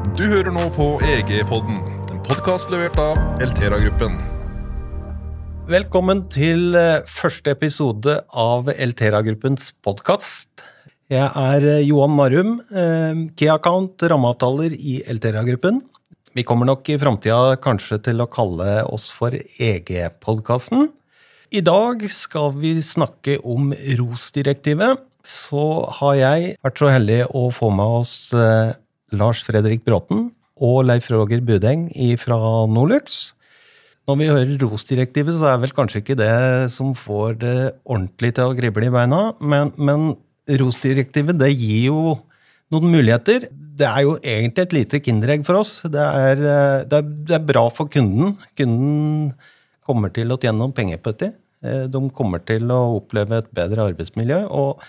Du hører nå på EG-podden, en podkast levert av Eltera-gruppen. Velkommen til eh, første episode av Eltera-gruppens podkast. Jeg er eh, Johan Narum, eh, Key Account rammeavtaler i Eltera-gruppen. Vi kommer nok i framtida kanskje til å kalle oss for EG-podkasten. I dag skal vi snakke om ROS-direktivet. Så har jeg vært så heldig å få med oss Lars Fredrik Bråten og Leif Roger Budeng fra Norlux. Når vi hører ROS-direktivet, så er vel kanskje ikke det som får det ordentlig til å krible i beina, men, men ROS-direktivet det gir jo noen muligheter. Det er jo egentlig et lite kinderegg for oss. Det er, eh, det, er, det er, bra for kunden. Kunden kommer til å tjene noen penger på dette. Eh, de kommer til å oppleve et bedre arbeidsmiljø. og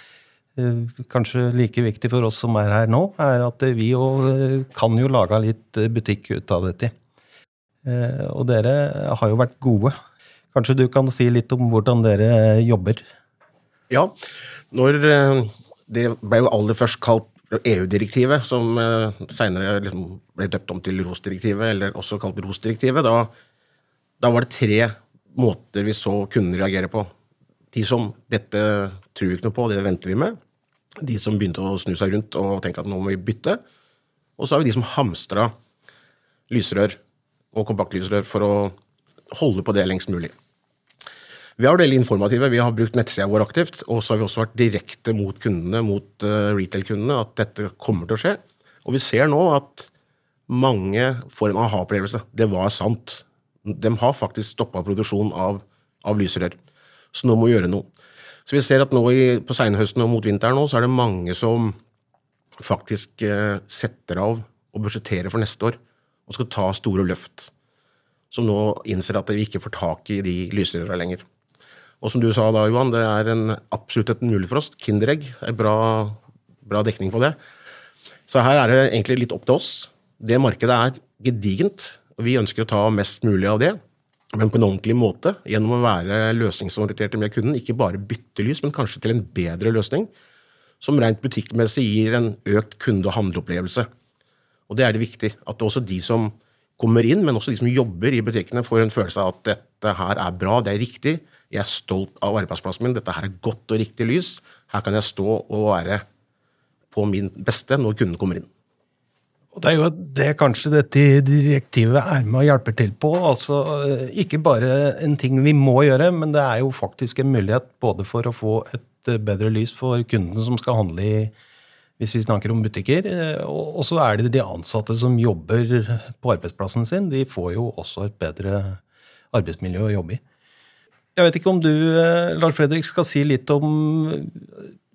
Kanskje like viktig for oss som er her nå, er at vi jo kan jo lage litt butikk ut av dette. Eh, og dere har jo vært gode. Kanskje du kan si litt om hvordan dere jobber? Ja, når eh, det ble jo aller først kalt EU-direktivet, som eh, seinere liksom ble døpt om til ROS-direktivet, eller også kalt ROS-direktivet, da, da, var det tre måter vi så kunne reagere på. De som 'dette tror vi ikke noe på, det venter vi med'. De som begynte å snu seg rundt og tenke at nå må vi bytte. Og så har vi de som hamstra lysrør og kompaktlysrør for å holde på det lengst mulig. Vi har vært veldig informative. Vi har brukt nettsida vår aktivt. Og så har vi også vært direkte mot kundene, mot uh, retail-kundene, at dette kommer til å skje. Og vi ser nå at mange får en aha-opplevelse. Det var sant. De har faktisk stoppa produksjon av, av lysrør. Så nå må vi gjøre noe. Så vi ser at nå i, på seinhøsten og mot vinteren nå, så er det mange som faktisk eh, setter av og budsjetterer for neste år og skal ta store løft. Som nå innser at vi ikke får tak i de lysrøra lenger. Og som du sa da, Johan, det er en, absolutt et oss. Kinderegg er bra, bra dekning på det. Så her er det egentlig litt opp til oss. Det markedet er gedigent, og vi ønsker å ta mest mulig av det. Men på en ordentlig måte, gjennom å være løsningsorienterte med kunden. Ikke bare bytte lys, men kanskje til en bedre løsning. Som rent butikkmessig gir en økt kunde- og handleopplevelse. Og det er det viktig. At også de som kommer inn, men også de som jobber i butikkene, får en følelse av at dette her er bra, det er riktig. Jeg er stolt av arbeidsplassen min. Dette her er godt og riktig lys. Her kan jeg stå og være på min beste når kunden kommer inn. Og Det er jo det kanskje dette direktivet er med og hjelper til på. altså Ikke bare en ting vi må gjøre, men det er jo faktisk en mulighet både for å få et bedre lys for kunden som skal handle i hvis vi snakker om butikker. Eh, og så er det de ansatte som jobber på arbeidsplassen sin. De får jo også et bedre arbeidsmiljø å jobbe i. Jeg vet ikke om du, eh, Lars Fredrik, skal si litt om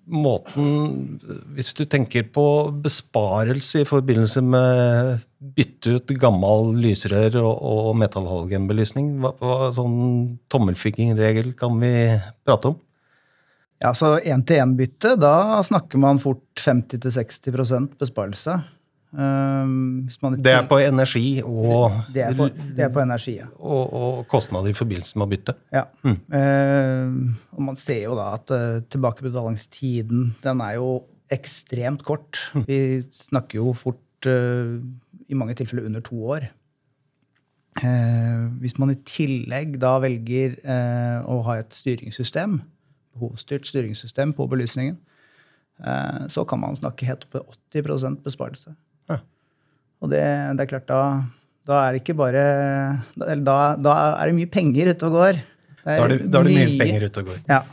måten Hvis du tenker på besparelse i forbindelse med bytte ut gammel lysrør og, og metallhalgenbelysning, hva, hva sånn tommelfikkingregel kan vi prate om? Ja, så Én-til-én-bytte, da snakker man fort 50-60% besparelse. Um, det er på energi og Det er på, det er på energi, ja. Og, og, kostnader i forbindelse med å bytte. Ja. Mm. Uh, og man ser jo da at uh, tilbakebetalingstiden den er jo ekstremt kort. Mm. Vi snakker jo fort uh, i mange tilfeller under to år. hvis man i tillegg da velger å ha et styringssystem behovsstyrt styringssystem på belysningen, eh, så kan man snakke helt opp til 80% besparelse. Ja. Og det, det, er klart, da, da er det ikke bare da, da, er det mye penger ute og går. Da er det, da er det mye, mye penger ute og går. Ja.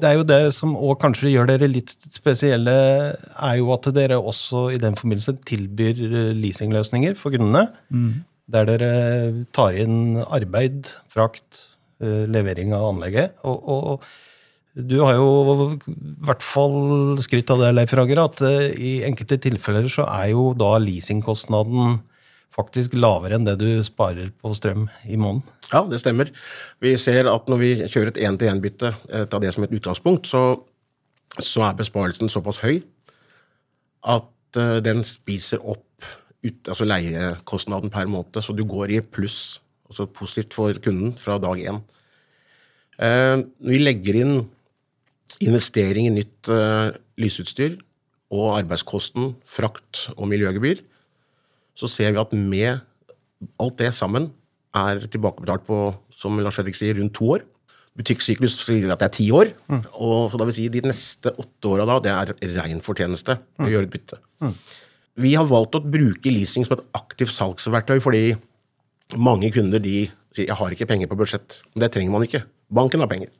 Det er jo det som også kanskje gjør dere litt spesielle, er jo at dere også i den forbindelse tilbyr leasingløsninger for kundene. Mm. Der dere tar inn arbeid, frakt, eh, levering av anlegget. og, og du har jo i hvert fall skrytt av det, Leif Rager, at eh, i enkelte tilfeller så er jo da leasingkostnaden faktisk lavere enn det du sparer på strøm i måneden. Ja, det stemmer. Vi ser at når vi kjører et én-til-én-bytte, eh, ta det som et utgangspunkt, så, så, er besparelsen såpass høy at uh, den spiser opp ut, altså leiekostnaden per måned. Så du går i pluss, altså positivt for kunden, fra dag én. Vi legger inn investering i nytt uh, lysutstyr og arbeidskosten, frakt og miljøgebyr, så ser vi at med alt det sammen er tilbakebetalt på, som Lars Fredrik sier, rundt to år. Butikksyklus sier at det er ti år. Og så da vil si de neste åtte åra da, det er ren fortjeneste å gjøre et bytte. Vi har valgt å bruke leasing som et aktivt salgsverktøy fordi mange kunder de sier jeg har ikke penger på budsjett. Det trenger man ikke. Banken har penger.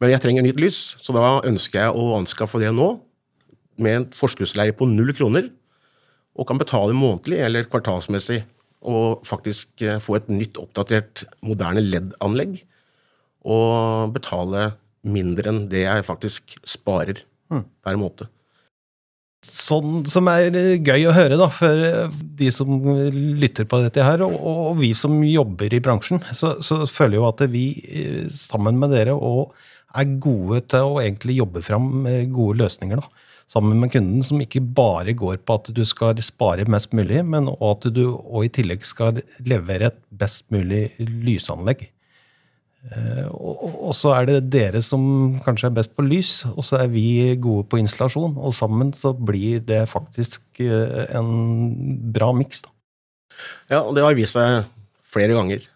Men jeg trenger nytt lys, så da ønsker jeg å anskaffe det nå med en forskuddsleie på null kroner, og kan betale månedlig eller kvartalsmessig og faktisk eh, få et nytt, oppdatert, moderne LED-anlegg. Og betale mindre enn det jeg faktisk sparer per måned. Sånn som er gøy å høre, da, for de som lytter på dette her, og, og vi som jobber i bransjen, så, så føler jo at vi eh, sammen med dere og er gode til å egentlig jobbe fram eh, gode løsninger. da sammen med kunden, som ikke bare går på at du skal spare mest mulig, men at du og i tillegg skal levere et best mulig lysanlegg. Eh, og så er det dere som kanskje er best på lys, og så er vi gode på installasjon. Og sammen så blir det faktisk eh, en bra miks. Ja, og det har vist seg flere ganger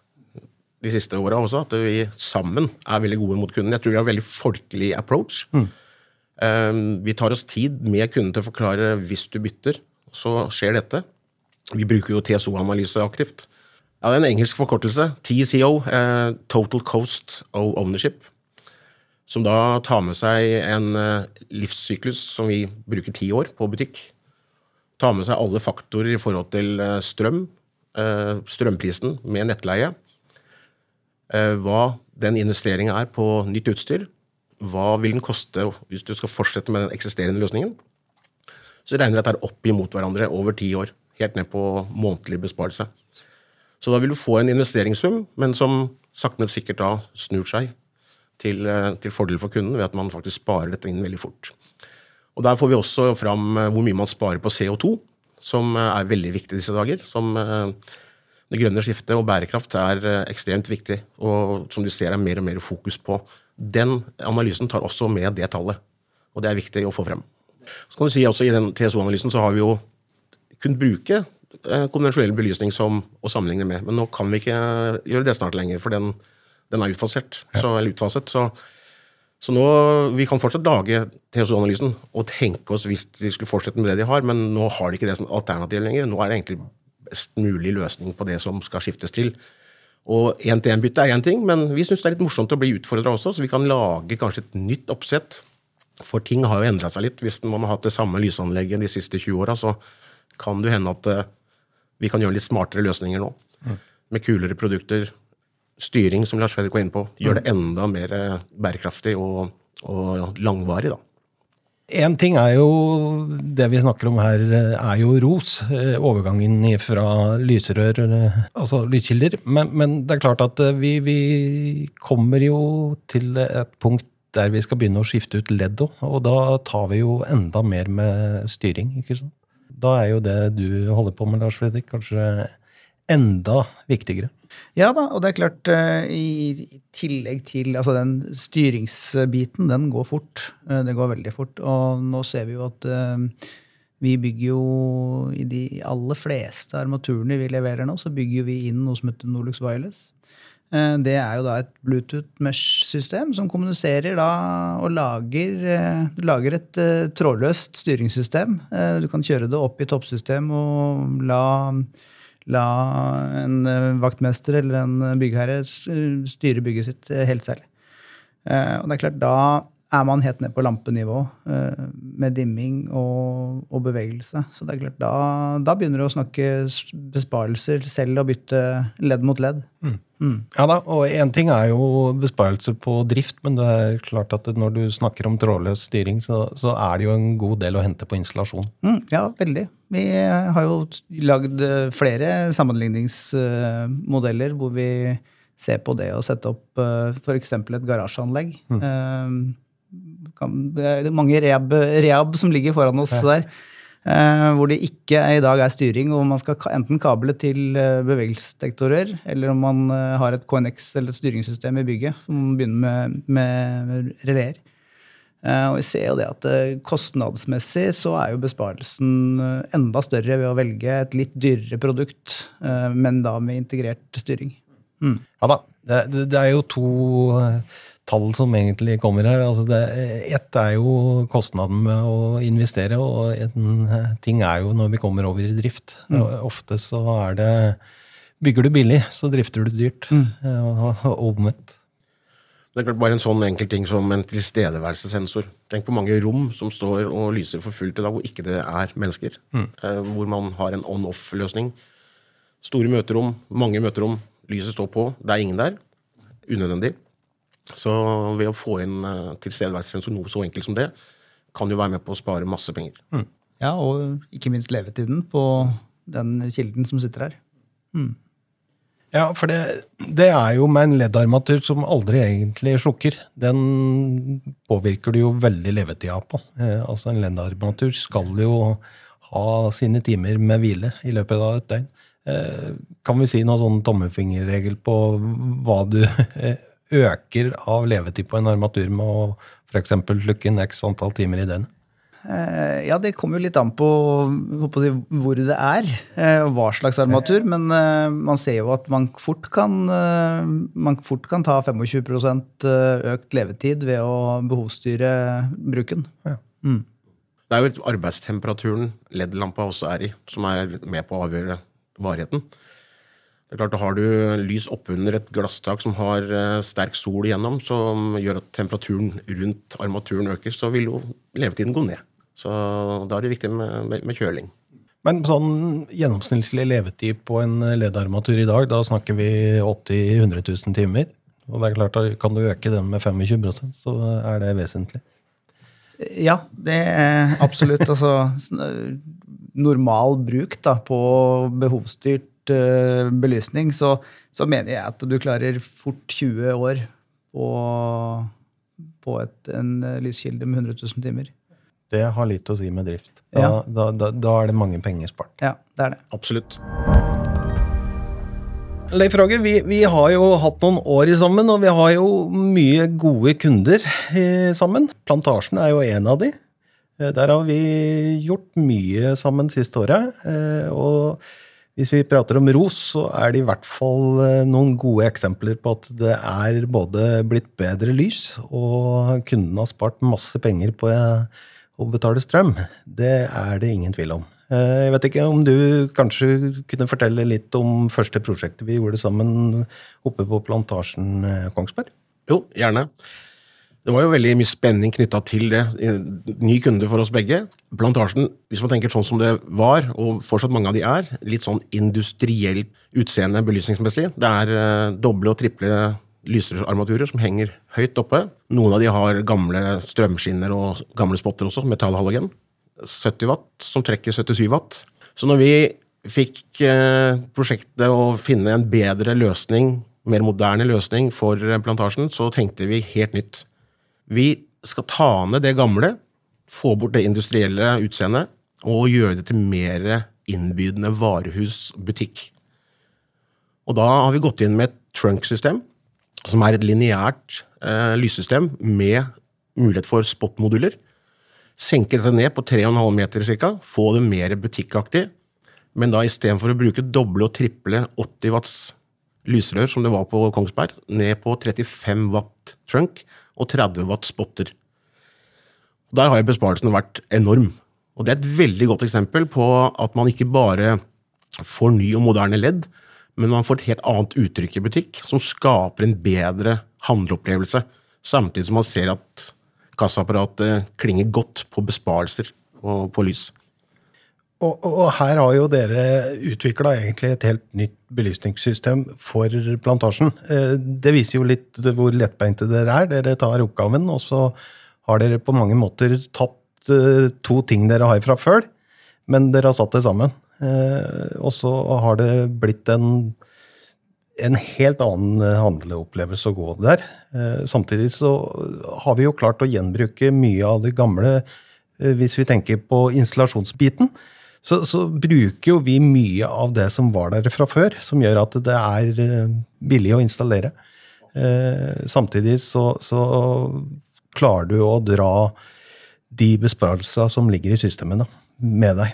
de siste åra også, at vi sammen er veldig gode mot kunden. Jeg tror vi har veldig folkelig approach. Mm. Vi tar oss tid med kunden til å forklare hvis du bytter, så skjer dette. Vi bruker jo TSO-analyse aktivt. Ja, det er en engelsk forkortelse. TCO, eh, Total Coast of Ownership. Som da tar med seg en eh, livssyklus som vi bruker ti år på butikk. Tar med seg alle faktorer i forhold til eh, strøm, strømprisen med nettleie. Hva den investeringa er på nytt utstyr hva vil den koste hvis du skal fortsette med den eksisterende løsningen? Så regner dette opp imot hverandre over ti år, helt ned på månedlig besparelse. Så da vil du få en investeringssum, men som sakte, men sikkert da snur seg til, eh, til, fordel for kunden ved at man faktisk sparer dette inn veldig fort. Og Der får vi også fram eh, hvor mye man sparer på CO2, som eh, er veldig viktig disse dager. som det grønne skiftet og bærekraft er ekstremt viktig, og som du ser er mer og mer fokus på. Den analysen tar også med det tallet, og det er viktig å få frem. Så kan du si også I den TSO-analysen så har vi jo kunnet bruke eh, konvensjonell belysning som å sammenligne med, men nå kan vi ikke gjøre det snart lenger, for den, den er utfasert, så, eller utfaset. Så, så nå, Vi kan fortsatt lage TSO-analysen og tenke oss hvis vi skulle fortsette med det de har, men nå har de ikke det som alternativ lenger. Nå er det egentlig best mulig løsning på det som skal skiftes til. Og én-til-én-bytte er én ting, men vi syns det er litt morsomt å bli utfordra også, så vi kan lage kanskje et nytt oppsett. For ting har jo endra seg litt. Hvis man har hatt det samme lysanlegget de siste 20 åra, så kan det hende at uh, vi kan gjøre litt smartere løsninger nå. Mm. Med kulere produkter, styring, som Lars Fredrik var inne på. Gjør det enda mer uh, bærekraftig og, og langvarig, da. Én ting er jo det vi snakker om her, er jo ROS. Eh, overgangen fra lysrør, eh, altså lyskilder. Men, men, det er klart at eh, vi, vi, kommer jo til et punkt der vi skal begynne å skifte ut ledd. Og da tar vi jo enda mer med styring. ikke sant? Da er jo det du holder på med, Lars Fredrik, kanskje enda viktigere. Ja da, og det er klart, eh, i tillegg til altså den styringsbiten, den går fort. Eh, det går veldig fort. Og nå ser vi jo at eh, vi bygger jo i de aller fleste armaturene vi leverer nå, så bygger vi inn noe som heter Norlux Wireless. Det er jo da et Bluetooth Mesh-system som kommuniserer da og lager, lager et trådløst styringssystem. Du kan kjøre det opp i toppsystem og la la en eh, vaktmester eller en byggherre styre bygget sitt eh, helt selv. Eh, og det er klart, da er man helt ned på lampenivå med dimming og, og bevegelse. Så det er klart, da, da begynner du å snakke besparelser selv og bytte ledd mot ledd. Mm. Mm. Ja da, og én ting er jo besparelser på drift, men det er klart at når du snakker om trådløs styring, så, så er det jo en god del å hente på installasjon. Mm, ja, veldig. Vi har jo lagd eh, flere sammenligningsmodeller hvor vi ser på det å sette opp eh, f.eks. et garasjeanlegg. Mm. Det er mange rehab, rehab som ligger foran oss ja. der. Eh, hvor det ikke i dag er styring, og man skal enten kable til eh, bevegelsesdetektorer, eller om man eh, har et KNX eller et styringssystem i bygget som begynner med, med releer. Og vi ser jo det at kostnadsmessig så er jo besparelsen enda større ved å velge et litt dyrere produkt, men da med integrert styring. Ja da. Det, det, er jo to tall som egentlig kommer her. Altså det, ett er jo kostnaden med å investere, og en eh, ting er jo når vi kommer over i drift. Mm. Ofte så er det Bygger du billig, så drifter du dyrt. Mm. Og og omvendt. Det er klart Bare en sånn enkel ting som en tilstedeværelsessensor. Tenk på mange rom som står og lyser for fullt i dag, hvor ikke det er mennesker. Mm. hvor man har en on-off-løsning. Store møterom, mange møterom, lyset står på, det er ingen der. Unødvendig. Så ved å få inn tilstedeværelse tilstedeværelsessensor, noe så enkelt som det, kan jo være med på å spare masse penger. Ja, og ikke minst levetiden på den kilden som sitter her. Ja, for det, det er jo med en LED-armatur som aldri egentlig slukker. Den påvirker du jo veldig levetida på. Eh, altså En LED-armatur skal jo ha sine timer med hvile i løpet av et døgn. Eh, kan vi si noe sånn tommelfingerregel på hva du eh, øker av levetid på en armatur med å f.eks. lukke inn x antall timer i døgnet? Eh, Ja, det kommer jo litt an på, på det- hvor det er, eh, og hva slags armatur. Men eh, man ser jo at man fort kan, man fort kan ta 25% økt levetid ved å behovsstyre bruken. Det er jo arbeidstemperaturen LED-lampa også er i, som er med på å avgjøre varigheten. Det er klart, Har du lys oppunder et glasstak som har eh, sterk sol igjennom, som gjør at temperaturen rundt armaturen øker, så vil jo levetiden gå ned. Så da er det viktig med, med, med kjøling. Men sånn gjennomsnittlig levetid på en LED-armatur i dag, da snakker vi 80 000-100 000 timer. Og det er klart, da kan du øke den med 25% så er det vesentlig. Ja, det er absolutt. altså normal bruk da, på behovsstyrt eh, belysning, så, så mener jeg at du klarer fort 20 år på, på et, en eh, lyskilde med 100 000 timer. Det har litt å si med drift. Da, Ja. da, da, da er det mange penger spart. Ja, det er det. Absolutt. Leif Roger, vi, vi har jo hatt noen år sammen, og vi har jo mye gode kunder eh, sammen. Plantasjen er jo en av de. Eh, Der har vi gjort mye sammen siste året. eh, Og hvis vi prater om ros, så er det i hvert fall eh, noen gode eksempler på at det er både blitt bedre lys, og kunden har spart masse penger på eh, å betale strøm. Det er det ingen tvil om. Eh, Jeg vet ikke om du kanskje kunne fortelle litt om første prosjektet vi gjorde sammen oppe på Plantasjen Kongsberg? Jo, gjerne. Det var jo veldig mye spenning knytta til det. Ny kunde for oss begge. Plantasjen, hvis man tenker sånn som det var, og fortsatt mange av de er, litt sånn industrielt utseende belysningsmessig. Det er eh, doble og triple lysarmaturer som henger høyt oppe. Noen av de har gamle strømskinner og gamle spotter også, metallhalogen. 70 watt, som trekker 77 watt. Så når vi fikk eh, prosjektet å finne en bedre løsning, mer moderne løsning for eh, plantasjen, så tenkte vi helt nytt. Vi skal ta ned det gamle, få bort det industrielle utseendet, og gjøre det til mer innbydende varehus-butikk. Og da har vi gått inn med et trunk-system, som er et lineært eh, lyssystem med mulighet for spot-moduler. Senke dette ned på 3,5 meter ca., få det mer butikkaktig, men da istedenfor å bruke doble og triple 80 watts lysrør, som det var på Kongsberg, ned på 35 watt trunk og 30 watt spotter. Der har besparelsen vært enorm. Og det er et veldig godt eksempel på at man ikke bare får ny og moderne ledd, men man får et helt annet uttrykk i butikk, som skaper en bedre handleopplevelse, samtidig som man ser at kassaapparatet klinger godt på besparelser og på lys. Og, og her har jo dere utvikla egentlig et helt nytt belysningssystem for plantasjen. Eh, Det viser jo litt hvor lettbeinte dere er. Dere tar oppgaven, og så har dere på mange måter tatt eh, to ting dere har fra før, men dere har satt det sammen. Eh, Og så har det blitt en, en helt annen handleopplevelse å gå der. Samtidig så har vi jo klart å gjenbruke mye av det gamle hvis vi tenker på installasjonsbiten, så, så bruker jo vi mye av det som var der fra før, som gjør at det er eh, billig å installere. Eh, samtidig så, så klarer du å dra de besparelsene som ligger i systemet, med deg.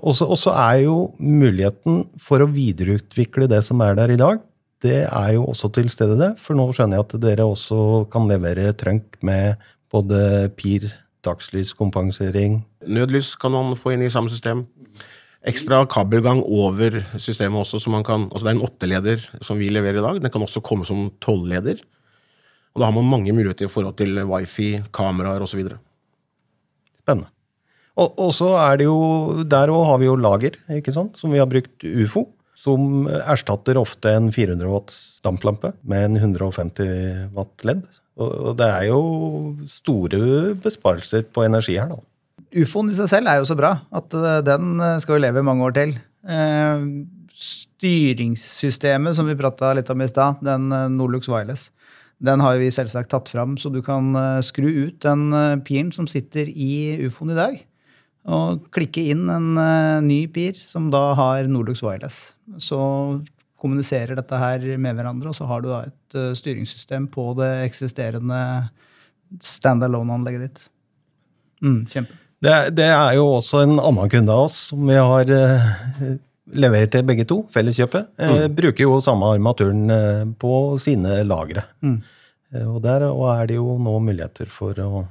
Og så er jo muligheten for å videreutvikle det som er der i dag, det er jo også til stede, det. For nå skjønner jeg at dere også kan levere trunk med både PIR, dagslys-kompensering Nødlys kan man få inn i samme system. Ekstra kabelgang over systemet også, så man kan altså Det er en åtteleder som vi leverer i dag. Den kan også komme som tolvleder. Og da har man mange muligheter i forhold til wifi, kameraer osv. Spennende. Og, og så er det jo Der òg har vi jo lager, ikke sant, som vi har brukt ufo som erstatter ofte en 400 watts damplampe med en 150 watt LED. Og det er jo store besparelser på energi her, da. Ufoen i seg selv er jo så bra at eh, den eh, skal jo leve mange år til. Eh, styringssystemet som vi prata litt om i stad, den Norlux Wireless, den har vi selvsagt tatt fram, så du kan skru ut den piren som sitter i ufoen i dag og klikke inn en ny PIR som da har Norlux Wireless. Så kommuniserer dette her med hverandre, og så har du da et uh, styringssystem på det eksisterende standalone-anlegget ditt. Mm, kjempe. Det, det, er jo også en annen kunde av oss som vi har eh, levert til begge to, Felleskjøpet. Mm. bruker jo samme armaturen på sine lagre. Mm. og der og er det jo nå muligheter for å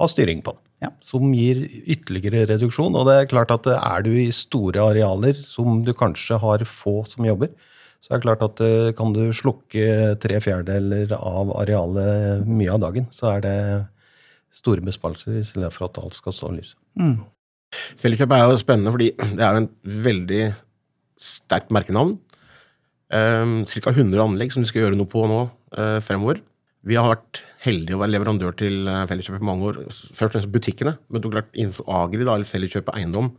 ha styring på den ja. som gir ytterligere reduksjon. Og det er klart at er du i store arealer som du kanskje har få som jobber, så er det klart at eh, kan du slukke tre fjerdedeler av arealet mye av dagen, så er det store besparelser i stedet for at alt skal stå i lyset. Mm. Felleskjøp er jo spennende, fordi det er jo en veldig sterkt merkenavn. Um, Ca. 100 anlegg som de skal gjøre noe på nå uh, fremover. Vi har vært heldige å være leverandør til eh, Felleskjøpet på mange år. Først og fremst butikkene. Men klart, innenfor Agri, da, eller Felleskjøpet eiendom,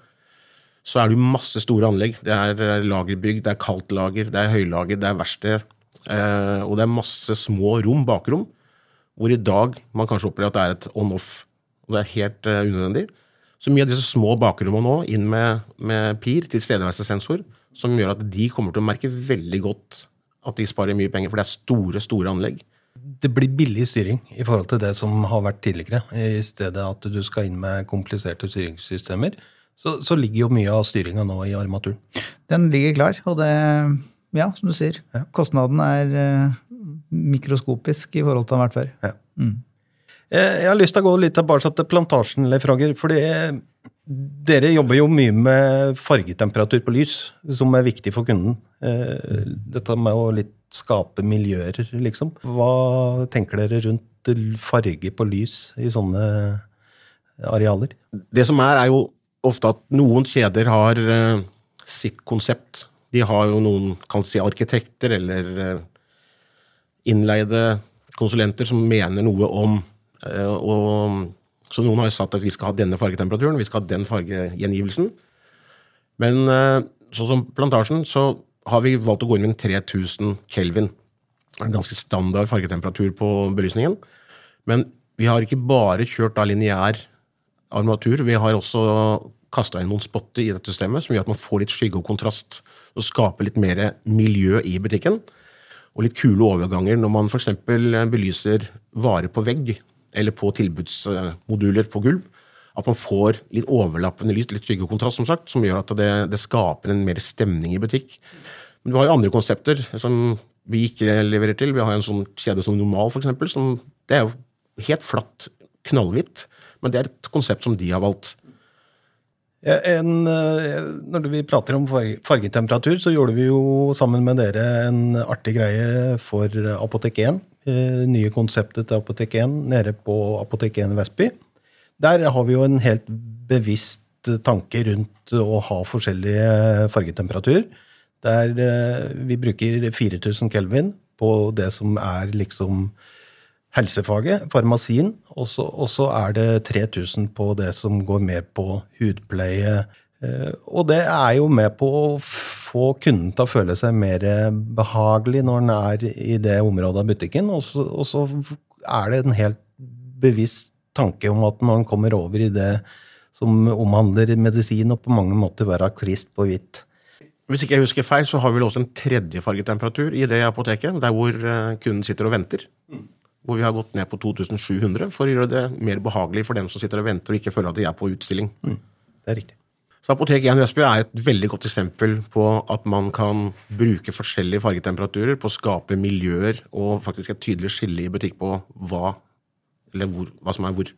så er det jo masse store anlegg. Det er eh, lagerbygg, det er kaldtlager, det er høylager, det er verksted. Eh, og det er masse små rom, bakrom, hvor i dag man kanskje opplever at det er et on-off. Og det er helt eh, unødvendig. Så mye av disse små bakrommene nå, inn med, med PIR, tilstedeværelsessensor, som gjør at de kommer til å merke veldig godt at de sparer mye penger, for det er store, store anlegg det blir billig styring i forhold til det som har vært tidligere. I stedet at du skal inn med kompliserte styringssystemer, så, så ligger jo mye av styringa nå i armaturen. Den ligger klar, og det Ja, som du sier. Ja. Kostnaden er uh, mikroskopisk i forhold til den har vært før. Ja. Mm. Jeg har lyst til å gå litt tilbake til plantasjen, Leif Rager. fordi dere jobber jo mye med fargetemperatur på lys, som er viktig for kunden. Eh, dette med å litt skape miljøer, liksom. Hva tenker dere rundt farge på lys i sånne arealer? Det som er, er jo ofte at noen kjeder har uh, sitt konsept. De har jo noen kan si arkitekter eller uh, innleide konsulenter som mener noe om uh, og, Så noen har jo sagt at vi skal ha denne fargetemperaturen, vi skal ha den fargegjengivelsen. Men sånn som Plantasjen, så har vi valgt å gå inn med en 3000 kelvin. En ganske standard fargetemperatur på belysningen. Men vi har ikke bare kjørt da lineær armatur. Vi har også kasta inn noen spotter i dette systemet som gjør at man får litt skygge og kontrast. Og skaper litt mer miljø i butikken. Og litt kule overganger når man f.eks. belyser varer på vegg eller på tilbudsmoduler på gulv at man får litt overlappende lys, litt skygge og kontrast, som sagt, som gjør at det, det, skaper en mer stemning i butikk. Men vi har jo andre konsepter som vi ikke leverer til. Vi har en sånn kjede som Normal, f.eks. Det er jo helt flatt, knallhvitt, men det er et konsept som de har valgt. En, eh, når vi prater om fargetemperatur, så gjorde vi jo sammen med dere en artig greie for Apotek 1. Eh, nye konseptet til Apotek 1 nede på Apotek 1 Vestby. Der har vi jo en helt bevisst tanke rundt å ha forskjellige fargetemperaturer. Der eh, vi bruker 4000 kelvin på det som er liksom helsefaget, farmasien, og så er det 3000 på det som går mer på hudpleie. Eh, og det er jo med på å få kunden til å føle seg mer behagelig når den er i det området av butikken, og så, og så er det en helt bevisst tanke om at når den kommer over i det som omhandler medisin, og på mange måter være krisp og hvitt. Hvis ikke jeg husker feil, så har vi vel også en tredjefargetemperatur i det apoteket, der hvor eh, kunden sitter og venter. Hvor vi har gått ned på 2700 for å gjøre det mer behagelig for dem som sitter og venter og ikke føler at de er på utstilling. Det er riktig. Så Apotek 1 Vestby er et veldig godt eksempel på at man kan bruke forskjellige fargetemperaturer på å skape miljøer og faktisk et tydelig skille i butikk på hva, eller hvor, hva som er hvor.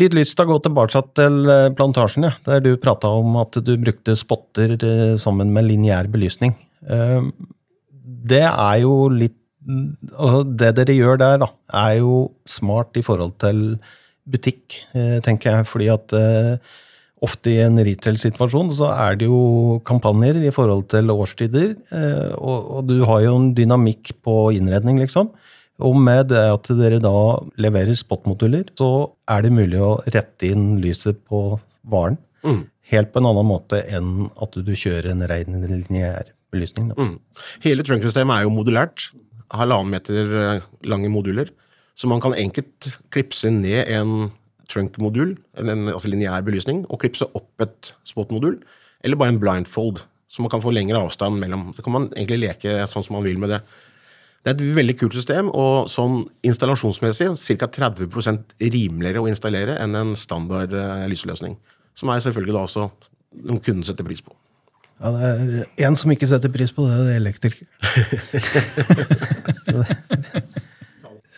Litt lyst til å gå tilbake til eh, plantasjen, ja, der du prata om at du brukte spotter eh, sammen med lineær belysning. Eh, Det er jo litt altså Det dere gjør der, da, er jo smart i forhold til butikk, eh, tenker jeg. Fordi at eh, ofte i en retail-situasjon så er det jo kampanjer i forhold til årstider. eh, Og, du har jo en dynamikk på innredning, liksom. Og med det at dere da leverer spotmoduler, så er det mulig å rette inn lyset på varen. Mm. Helt på en annen måte enn at du kjører en ren lineær belysning. Mm. Hele trunk-systemet er jo modulært. Halvannen meter eh, lange moduler. Så man kan enkelt klipse ned en trunk-modul, altså lineær belysning, og klipse opp et spot-modul, eller bare en blindfold. Så man kan få lengre avstand mellom. Så kan man egentlig leke sånn som man vil med det. Det er et veldig kult system, og sånn installasjonsmessig ca. 30% rimeligere å installere enn en standard eh, lysløsning. Som er selvfølgelig da også noen kunden setter pris på. Ja, det er en som ikke setter pris på det, det er elektriker.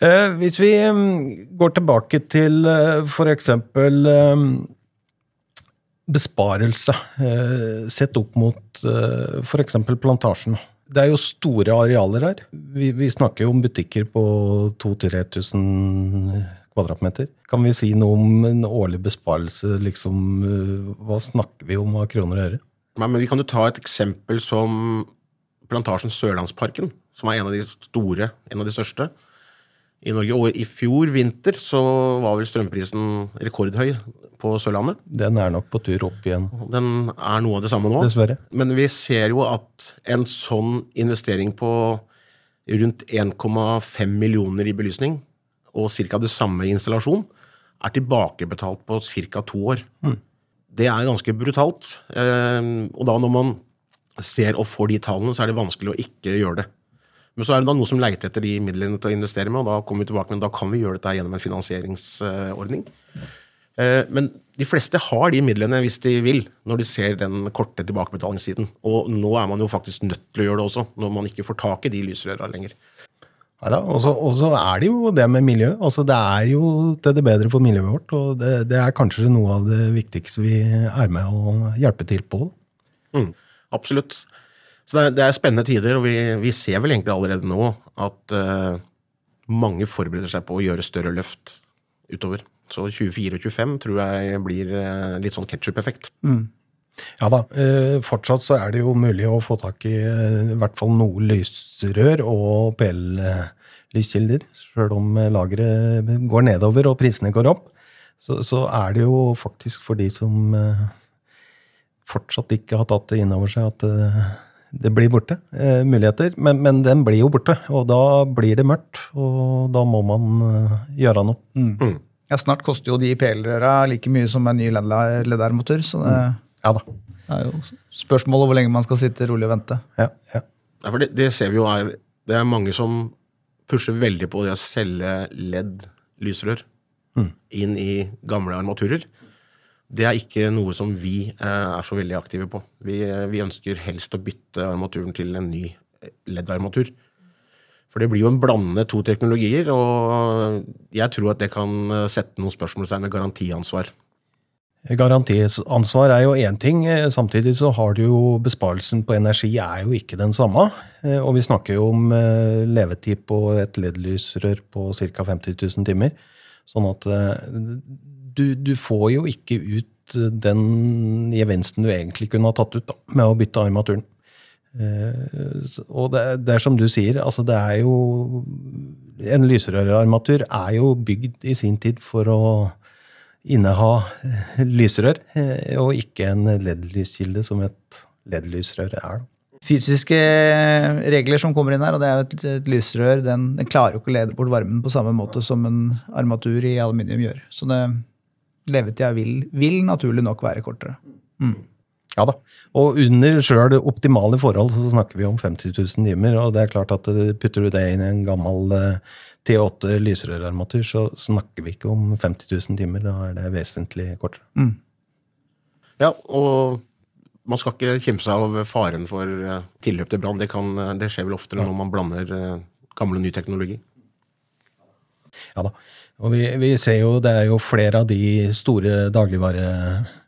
Eh, Hvis vi mm, går tilbake til f.eks. for eksempel eh, besparelse, eh, sett opp mot f.eks. plantasjen. Det er jo store arealer her. Vi, vi snakker jo om butikker på 2000-3000 kvadratmeter. Kan vi si noe om en årlig besparelse? Liksom, eh, hva snakker vi om av kroner og øre? Nei, men Vi kan jo ta et eksempel som plantasjen Sørlandsparken, som er en av de store, en av de største i Norge. Og i fjor vinter så var vel strømprisen rekordhøy på Sørlandet. Den er nok på tur opp igjen, Den er noe av det samme nå. dessverre. Men vi ser jo at en sånn investering på rundt 1,5 millioner i belysning, og ca. det samme i installasjon, er tilbakebetalt på ca. to år. Det er ganske brutalt. Eh, og da når man ser og får de tallene, så er det vanskelig å ikke gjøre det. Men så er det da noe som leiter etter de midlene til å investere med, og da kommer vi tilbake, men da kan vi gjøre dette gjennom en finansieringsordning. Eh, Men de fleste har de midlene hvis de vil, når de ser den korte tilbakebetalingstiden. Og nå er man jo faktisk nødt til å gjøre det også, når man ikke får tak i de lysrøra lenger. Og så er det jo det med miljø. Altså, det er jo til det bedre for miljøet vårt, og det, det er kanskje noe av det viktigste vi er med å hjelpe til på. Mm, absolutt. Så det er, det er spennende tider, og vi, vi ser vel egentlig allerede nå at uh, mange forbereder seg på å gjøre større løft utover. Så 24 og 25 tror jeg blir uh, litt sånn ketsjup-effekt. Ja da, eh, fortsatt så er det jo mulig å få tak i eh, i hvert fall noe lysrør og PL-lyskilder. Sjøl om lageret går nedover og prisene går opp, så, så er det jo faktisk for de som eh, fortsatt ikke har tatt det inn over seg at det blir borte, muligheter. Men, men den blir jo borte, og da blir det mørkt, og da må man gjøre noe. Ja, snart koster jo de PL-røra like mye som en ny leddermotor, så det Ja da. er jo spørsmålet hvor lenge man skal sitte rolig og vente. Ja, ja. Ja, for det, det ser vi jo er Det er mange som pusher veldig på det å selge LED-lysrør inn i gamle armaturer. Det er ikke noe som vi eh, er så veldig aktive på. Vi, eh, vi ønsker helst å bytte armaturen til en ny leddarmatur. LED-armatur. For det blir jo en blandende to teknologier, og jeg tror at det kan eh, sette noen spørsmålstegn ved garantiansvar. Garantiansvar er jo én ting, eh, samtidig så har du jo besparelsen på energi er jo ikke den samme. Eh, Og vi snakker jo om eh, levetid på et LED-lysrør på ca. 50 000 timer. Sånn at du, du får jo ikke ut den gevinsten du egentlig kunne ha tatt ut da, med å bytte armaturen. Og det, det er som du sier, altså det er jo En lysrørarmatur er jo bygd i sin tid for å inneha eh, lysrør, eh, og ikke en LED-lyskilde som et LED-lysrør er. Fysiske regler som kommer inn her, og det er jo et, et lysrør, den, den klarer jo ikke å lede bort varmen på samme måte som en armatur i aluminium gjør. Så det, levetida vil, vil naturlig nok være kortere. Ja da. Og under sjøl optimale forhold så snakker vi om 50 000 timer. Og det er klart at eh, putter du det inn i en gammel eh, T8 lysrørarmatur, så snakker vi ikke om 50 000 timer. Da er det vesentlig kortere. Mm. Ja, og man skal ikke kimse av faren for eh, tilløp til brann. Det, kan- det skjer vel oftere når man blander gammel og ny teknologi. Ja da. Og vi, vi ser jo det er jo flere av de store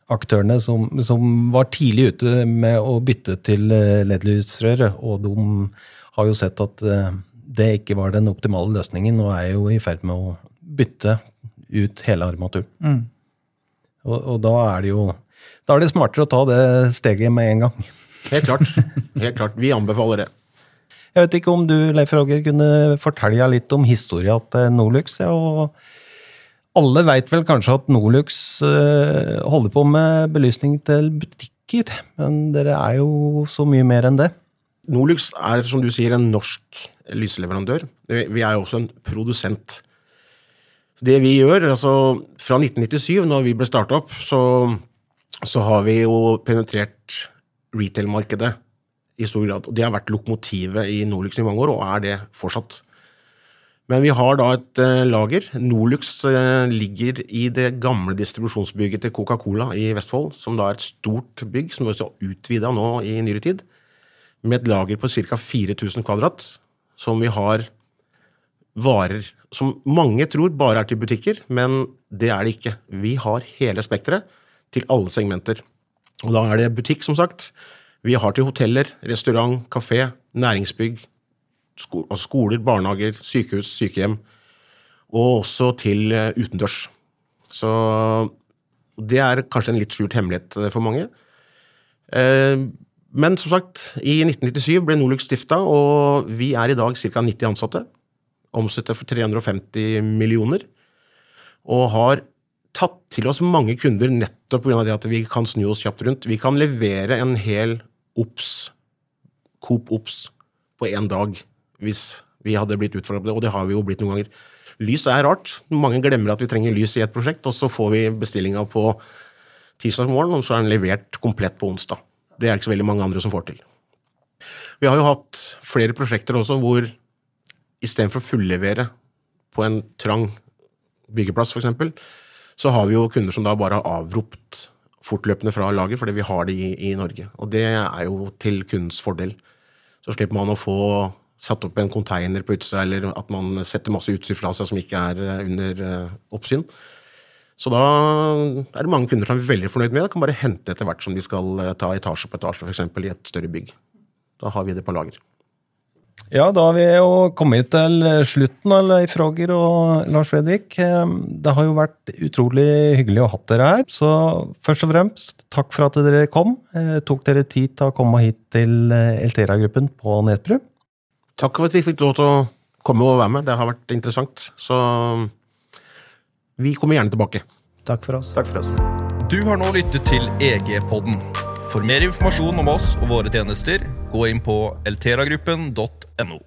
dagligvareaktørene som, som var tidlig ute med å bytte til eh, LED-lysrør, og de har jo sett at eh, det ikke var den optimale løsningen, og er jo i ferd med å bytte ut hele armaturen. Mm. Og, og da er det jo da er det smartere å ta det steget med en gang. Helt klart. Helt klart. Vi anbefaler det. Jeg vet ikke om du, Leif Roger, kunne fortelle litt om historia til Nolux. Ja, og alle veit vel kanskje at Nolux eh, holder på med belysning til butikker, men dere er jo så mye mer enn det. Norlux er, som du sier, en norsk lysleverandør. Vi er jo også en produsent. Det vi gjør, altså fra 1997, når vi ble starta opp, så, så har vi jo penetrert retail-markedet i stor grad. Og det har vært lokomotivet i Norlux i mange år, og er det fortsatt. Men vi har da et eh, lager. Norlux eh, ligger i det gamle distribusjonsbygget til Coca-Cola i Vestfold, som da er et stort bygg, som er utvida nå i nyere tid med et lager på ca. 4000 kvadrat, som vi har varer som mange tror bare er til butikker, men det er det ikke. Vi har hele spekteret til alle segmenter. Og da er det butikk, som sagt. Vi har til hoteller, restaurant, kafé, næringsbygg, sko altså skoler, barnehager, sykehus, sykehjem, og også til eh, utendørs. Så det er kanskje en litt skjult hemmelighet eh, for mange. Eh, men som sagt, i 1997 ble Nolux stifta, og vi er i dag ca. 90 ansatte. Omsetter for 350 millioner. Og har tatt til oss mange kunder nettopp pga. det at vi kan snu oss kjapt rundt. Vi kan levere en hel OBS, Coop OBS, på én dag hvis vi hadde blitt utfordra på det, og det har vi jo blitt noen ganger. Lys er rart. Mange glemmer at vi trenger lys i et prosjekt, og så får vi bestillinga på tirsdag morgen, og så er den levert komplett på onsdag. Det er ikke så veldig mange andre som får til. Vi har jo hatt flere prosjekter også hvor istedenfor å fullevere på en trang byggeplass, f.eks., så har vi jo kunder som da bare har avropt fortløpende fra lager, fordi vi har det i, i Norge. Og det er jo til kundens fordel. Så slipper man å få satt opp en konteiner på utsida, eller at man setter masse utstyr fra seg som ikke er eh, under eh, oppsyn. Så da er det mange kunder som er veldig fornøyd med det. Kan bare hente etter hvert som de skal eh, ta etasje på etasje, f.eks. i et større bygg. Da har vi det på lager. Ja, da har vi jo kommet til slutten Leif Roger og Lars Fredrik. Det har jo vært utrolig hyggelig å ha dere her. Så først og fremst, takk for at dere kom. Tok dere tid til å komme hit til Eltera-gruppen på Netbru. Takk for at vi fikk lov til å komme og være med. Det har vært interessant. Så vi kommer gjerne tilbake. Takk for oss. Takk for oss. Du har nå lyttet til EG-podden. For mer informasjon om oss og våre tjenester, gå inn på elteragruppen.no.